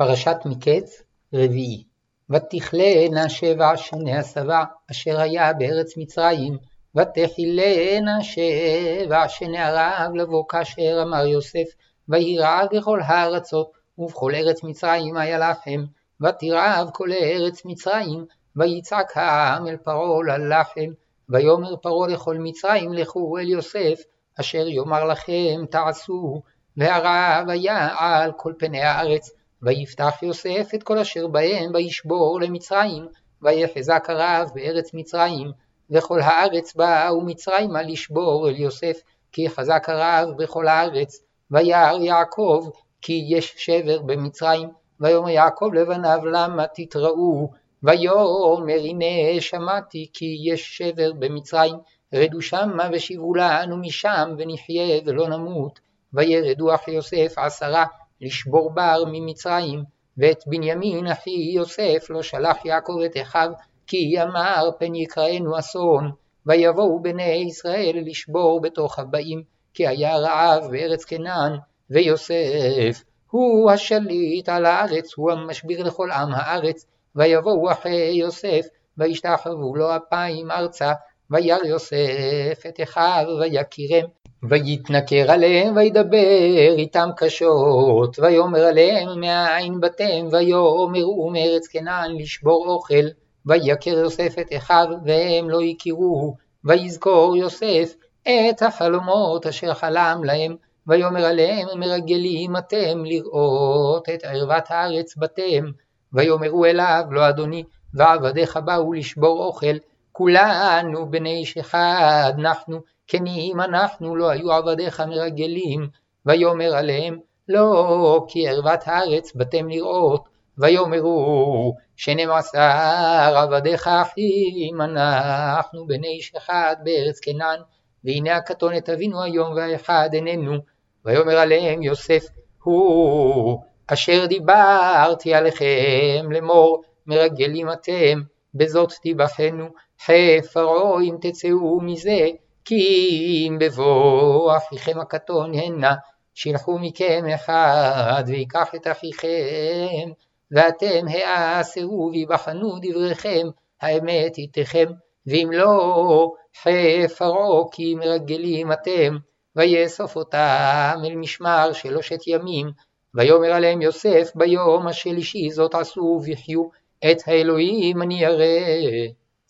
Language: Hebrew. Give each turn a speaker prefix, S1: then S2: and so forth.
S1: פרשת מקץ, רביעי. ותכלנה שבע שני השבע, אשר היה בארץ מצרים, ותכילנה שבע שני הרעב לבוא כאשר אמר יוסף, וירעב בכל הארצות, ובכל ארץ מצרים היה לחם, ותרעב כל ארץ מצרים, ויצעק העם אל פרעה ללחם, ויאמר פרעה לכל מצרים לכו אל יוסף, אשר יאמר לכם תעשו, והרעב היה על כל פני הארץ, ויפתח יוסף את כל אשר בהם וישבור למצרים, ויחזק הרעב בארץ מצרים, וכל הארץ באו מצרימה לשבור אל יוסף, כי חזק הרעב בכל הארץ, וירא יעקב כי יש שבר במצרים, ויאמר יעקב לבניו למה תתראו, ויאמר הנה שמעתי כי יש שבר במצרים, רדו שמה ושיבו לנו משם ונחיה ולא נמות, וירדו אחי יוסף עשרה לשבור בר ממצרים, ואת בנימין אחי יוסף לא שלח יעקב את אחיו, כי אמר פן יקראנו אסון, ויבואו בני ישראל לשבור בתוך הבאים, כי היה רעב בארץ כנען, ויוסף הוא השליט על הארץ, הוא המשביר לכל עם הארץ, ויבואו אחי יוסף, וישתחוו לו אפיים ארצה, וירא יוסף את אחיו, ויקירם, ויתנכר עליהם וידבר איתם קשות, ויאמר עליהם מאין באתם, ויאמרו מארץ כנען לשבור אוכל, ויכר יוסף את אחיו, והם לא הכירוהו, ויזכור יוסף את החלומות אשר חלם להם, ויאמר עליהם מרגלים אתם לראות את ערוות הארץ בתם, ויאמרו אליו לא אדוני, ועבדיך באו לשבור אוכל, כולנו בני איש אחד אנחנו, כן אם אנחנו לא היו עבדיך מרגלים, ויאמר עליהם לא כי ערוות הארץ באתם לראות, ויאמרו שנים עשר עבדיך אחים אנחנו בני איש אחד בארץ כנען, והנה הקטונת אבינו היום והאחד איננו, ויאמר עליהם יוסף הוא אשר דיברתי עליכם לאמור מרגלים אתם, בזאת תיבחנו, חי פרעה אם תצאו מזה, כי אם בבוא אחיכם הקטון הנה, שילחו מכם אחד, ויקח את אחיכם, ואתם העשרו ויבחנו דבריכם, האמת איתכם, ואם לא, חי פרעה כי מרגלים אתם, ויאסוף אותם אל משמר שלושת ימים, ויאמר עליהם יוסף ביום השלישי זאת עשו וחיו, את האלוהים אני אראה.